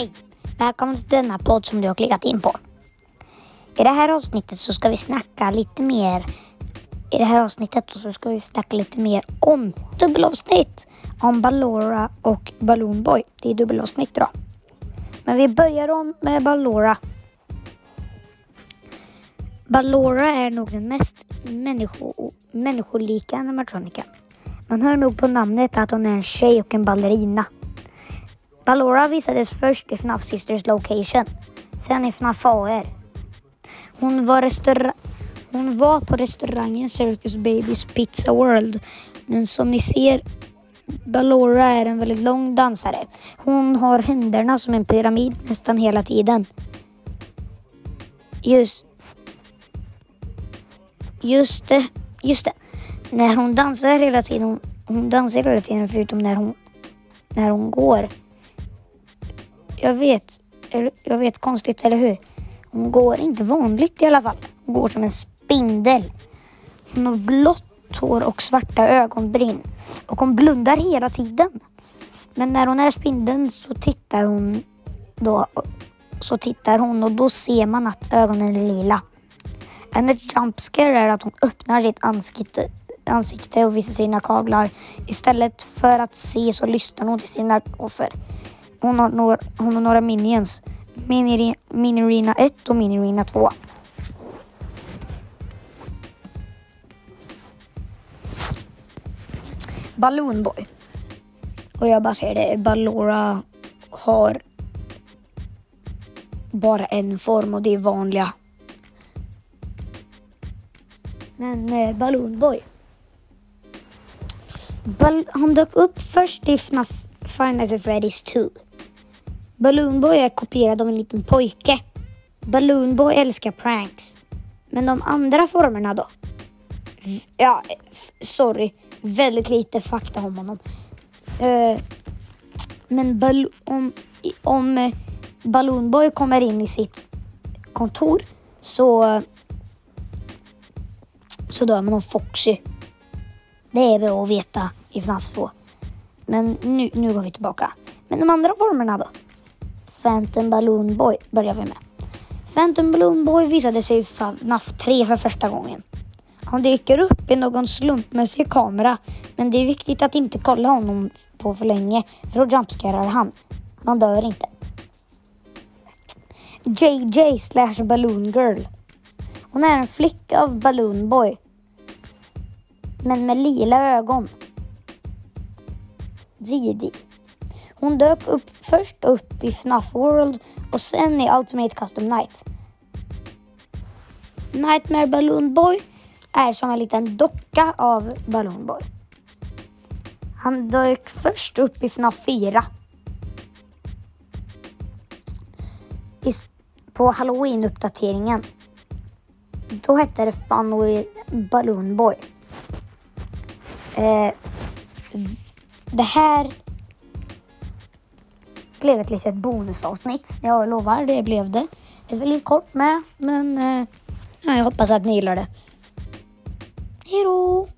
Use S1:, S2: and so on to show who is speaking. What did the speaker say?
S1: Hej! Välkommen till denna podd som du har klickat in på. I det här avsnittet så ska vi snacka lite mer i det här avsnittet så ska vi snacka lite mer om dubbelavsnitt om Ballora och Balloon Boy. Det är dubbelavsnitt idag. Men vi börjar om med Ballora. Ballora är nog den mest människo, människolika animatroniken. Man hör nog på namnet att hon är en tjej och en ballerina. Ballora visades först i FNAF Sisters Location, sen i FNAF AR. Hon var, hon var på restaurangen Circus Babies Pizza World. Men som ni ser, Ballora är en väldigt lång dansare. Hon har händerna som en pyramid nästan hela tiden. Just, just det, just det. När hon dansar hela tiden, hon, hon dansar hela tiden förutom när hon, när hon går. Jag vet, jag vet konstigt, eller hur? Hon går inte vanligt i alla fall. Hon går som en spindel. Hon har blått hår och svarta ögonbryn. Och hon blundar hela tiden. Men när hon är spindeln så tittar hon då så tittar hon och då ser man att ögonen är lila. En jumpscare är att hon öppnar sitt ansikte, ansikte och visar sina kaglar. Istället för att se så lyssnar hon till sina offer. Hon har några, hon har några minions. Mini, Minirina 1 och Minirina 2. Balloon Boy. Och jag bara säger det, Ballora har bara en form och det är vanliga. Men eh, Balloon Boy. Bal- han dök upp först i FNAF Five Nights at Freddy's 2. Balloon Boy är kopierad av en liten pojke. Balloon Boy älskar pranks. Men de andra formerna då? Ja, sorry. Väldigt lite fakta om honom. Eh, men om, om eh, Balloon Boy kommer in i sitt kontor så så dör man av Foxy. Det är bra att veta i FNAF 2. Men nu, nu går vi tillbaka. Men de andra formerna då? Phantom Balloon Boy börjar vi med. Phantom Balloon Boy visade sig i FNAF 3 för första gången. Han dyker upp i någon slumpmässig kamera men det är viktigt att inte kolla honom på för länge för då jumpscarar han. Man dör inte. JJ slash Balloon Girl. Hon är en flicka av Balloon Boy. Men med lila ögon. Didi. Hon dök upp först upp i FNAF World och sen i Ultimate Custom Night. Nightmare Balloon Boy är som en liten docka av Balloon Boy. Han dök först upp i FNAF 4. På Halloween-uppdateringen. Då hette det Funwheel Balloon Boy. Eh, det här blev ett litet bonusavsnitt. Jag lovar, det blev det. Det är väldigt kort med, men eh, jag hoppas att ni gillar det. Hejdå!